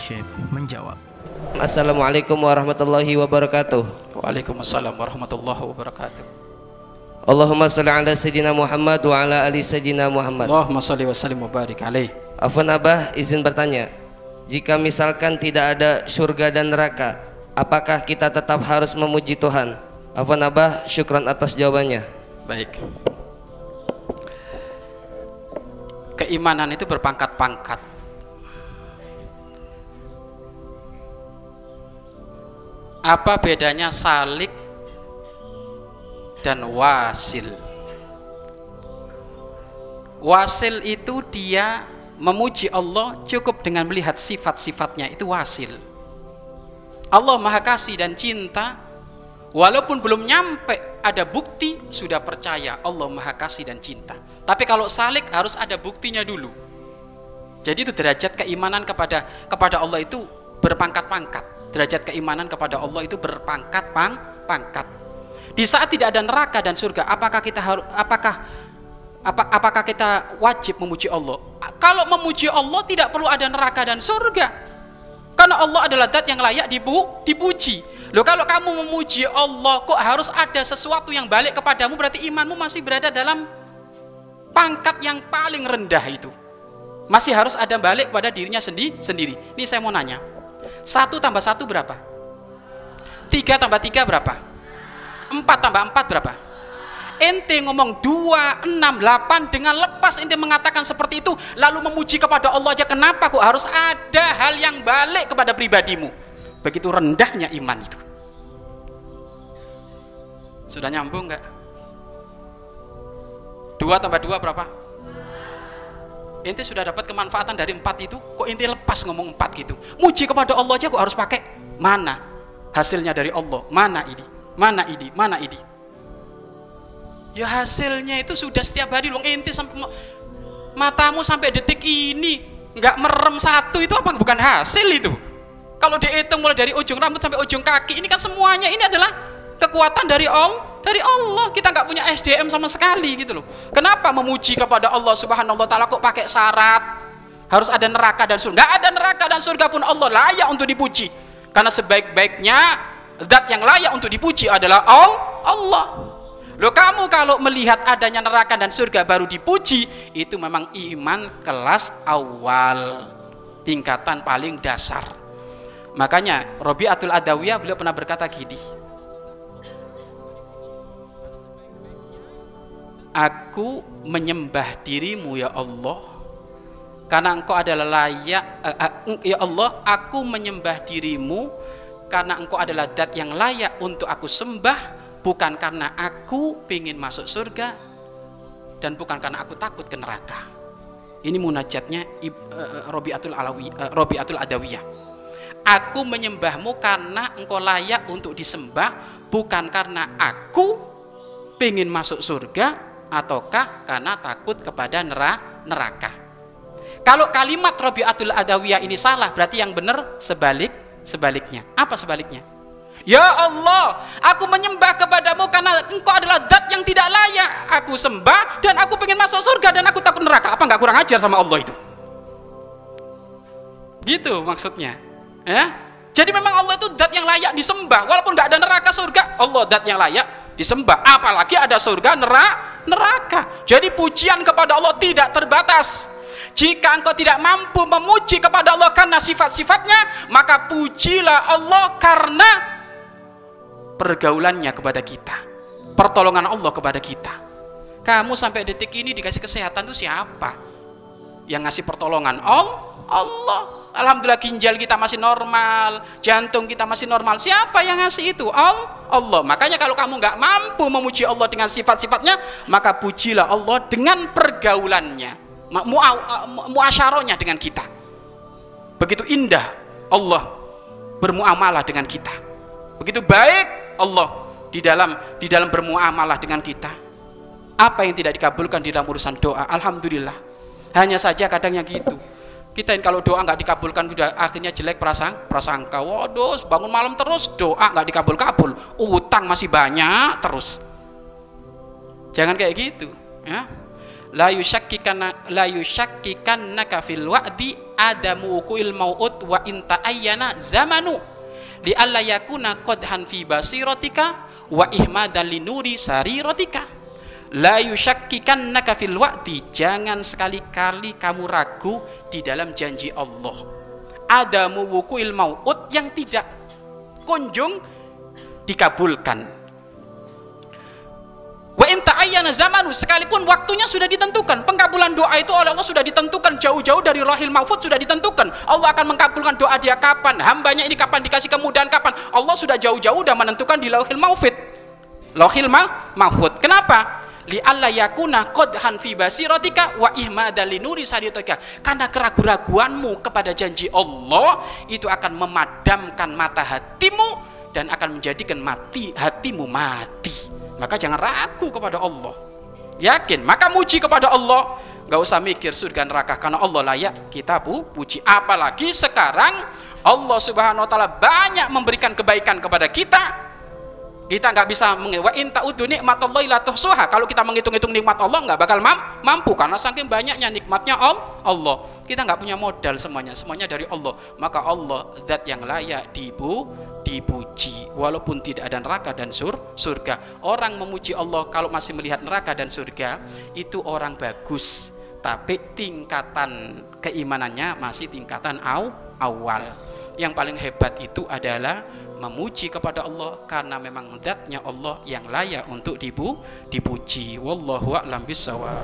Syekh menjawab. Assalamualaikum warahmatullahi wabarakatuh. Waalaikumsalam warahmatullahi wabarakatuh. Allahumma salli ala sayyidina Muhammad wa ala ali sayyidina Muhammad. Allahumma salli wa sallim wa barik alaih. Afwan Abah, izin bertanya. Jika misalkan tidak ada surga dan neraka, apakah kita tetap harus memuji Tuhan? Afwan Abah, syukran atas jawabannya. Baik. Keimanan itu berpangkat-pangkat. Apa bedanya salik dan wasil? Wasil itu dia memuji Allah cukup dengan melihat sifat-sifatnya itu wasil. Allah Maha Kasih dan cinta walaupun belum nyampe ada bukti sudah percaya Allah Maha Kasih dan cinta. Tapi kalau salik harus ada buktinya dulu. Jadi itu derajat keimanan kepada kepada Allah itu berpangkat-pangkat. Derajat keimanan kepada Allah itu berpangkat-pangkat. Di saat tidak ada neraka dan surga, apakah kita harus apakah apa, apakah kita wajib memuji Allah? Kalau memuji Allah tidak perlu ada neraka dan surga. Karena Allah adalah zat yang layak dipu, dipuji. Loh kalau kamu memuji Allah kok harus ada sesuatu yang balik kepadamu berarti imanmu masih berada dalam pangkat yang paling rendah itu. Masih harus ada balik pada dirinya sendi, sendiri. Ini saya mau nanya. Satu tambah satu berapa? Tiga tambah tiga berapa? Empat tambah empat berapa? ente ngomong 2, 6, 8 dengan lepas ente mengatakan seperti itu lalu memuji kepada Allah aja kenapa kok harus ada hal yang balik kepada pribadimu begitu rendahnya iman itu sudah nyambung nggak? 2 tambah 2 berapa? Ente sudah dapat kemanfaatan dari empat itu kok ente lepas ngomong empat gitu? Muji kepada Allah aja kok harus pakai mana? Hasilnya dari Allah mana ini? Mana ini? Mana ini? Ya hasilnya itu sudah setiap hari long ente sampai matamu sampai detik ini nggak merem satu itu apa? Bukan hasil itu. Kalau dihitung mulai dari ujung rambut sampai ujung kaki ini kan semuanya ini adalah kekuatan dari Allah dari Allah kita nggak punya SDM sama sekali gitu loh. Kenapa memuji kepada Allah subhanahu wa ta'ala kok pakai syarat? Harus ada neraka dan surga. Nggak ada neraka dan surga pun Allah layak untuk dipuji. Karena sebaik-baiknya zat yang layak untuk dipuji adalah Allah. Loh kamu kalau melihat adanya neraka dan surga baru dipuji, itu memang iman kelas awal, tingkatan paling dasar. Makanya Robi'atul Adawiyah beliau pernah berkata gini. Aku menyembah dirimu ya Allah karena engkau adalah layak uh, uh, ya Allah aku menyembah dirimu karena engkau adalah dat yang layak untuk aku sembah bukan karena aku ingin masuk surga dan bukan karena aku takut ke neraka. Ini munajatnya uh, Robiatul uh, Adawiyah. Aku menyembahmu karena engkau layak untuk disembah, bukan karena aku ingin masuk surga ataukah karena takut kepada neraka. Kalau kalimat Robiatul Adawiyah ini salah, berarti yang benar sebalik sebaliknya. Apa sebaliknya? Ya Allah, aku menyembah kepadamu karena engkau adalah dat yang tidak layak. Aku sembah dan aku ingin masuk surga dan aku takut neraka. Apa nggak kurang ajar sama Allah itu? Gitu maksudnya. Ya? Jadi memang Allah itu dat yang layak disembah. Walaupun nggak ada neraka surga, Allah dat yang layak disembah. Apalagi ada surga neraka. Neraka. Jadi pujian kepada Allah tidak terbatas. Jika engkau tidak mampu memuji kepada Allah karena sifat-sifatnya, maka pujilah Allah karena pergaulannya kepada kita pertolongan Allah kepada kita kamu sampai detik ini dikasih kesehatan itu siapa yang ngasih pertolongan Allah Allah Alhamdulillah ginjal kita masih normal jantung kita masih normal. Siapa yang ngasih itu? Allah. Makanya kalau kamu nggak mampu memuji Allah dengan sifat-sifatnya maka pujilah Allah dengan pergaulannya muasyarohnya dengan kita. Begitu indah Allah bermuamalah dengan kita. Begitu baik Allah di dalam di dalam bermuamalah dengan kita. Apa yang tidak dikabulkan di dalam urusan doa? Alhamdulillah. Hanya saja kadang yang gitu kita kalau doa nggak dikabulkan sudah akhirnya jelek prasang prasangka. Waduh bangun malam terus doa nggak dikabul kabul utang masih banyak terus. Jangan kayak gitu ya. La yushakkikanna la yushakkikannaka fil wa'di adamu wuqu'il mau'ud wa inta ayyana zamanu. Li alla yakuna qadhan fi basiratika wa ihmadan linuri sariratika la yushakkikannaka fil wa'di jangan sekali-kali kamu ragu di dalam janji Allah adamu wuqu'il mau'ud yang tidak kunjung dikabulkan Wa in ta'ayyana zamanu sekalipun waktunya sudah ditentukan. Pengkabulan doa itu oleh Allah sudah ditentukan jauh-jauh dari rahil mahfud sudah ditentukan. Allah akan mengkabulkan doa dia kapan, hambanya ini kapan dikasih kemudahan kapan. Allah sudah jauh-jauh sudah menentukan di lauhil mahfud. Lauhil mahfud. Kenapa? Li alla yakuna qadhan fi basiratika wa ihmadan li nuri karena keraguan-raguanmu kepada janji Allah itu akan memadamkan mata hatimu dan akan menjadikan mati hatimu mati. Maka jangan ragu kepada Allah. Yakin? Maka muji kepada Allah. Nggak usah mikir surga neraka karena Allah layak. Kita pu puji. Apalagi sekarang Allah subhanahu wa ta'ala banyak memberikan kebaikan kepada kita kita nggak bisa wa in ta'udu nikmatallahi la tuhsuha. Kalau kita menghitung-hitung nikmat Allah nggak bakal mampu karena saking banyaknya nikmatnya Allah. Kita nggak punya modal semuanya semuanya dari Allah. Maka Allah zat yang layak dibu dipuji. Walaupun tidak ada neraka dan sur surga. Orang memuji Allah kalau masih melihat neraka dan surga itu orang bagus. Tapi tingkatan keimanannya masih tingkatan aw, awal. Yang paling hebat itu adalah memuji kepada Allah karena memang zatnya Allah yang layak untuk dipu, dipuji. Wallahu a'lam bisawab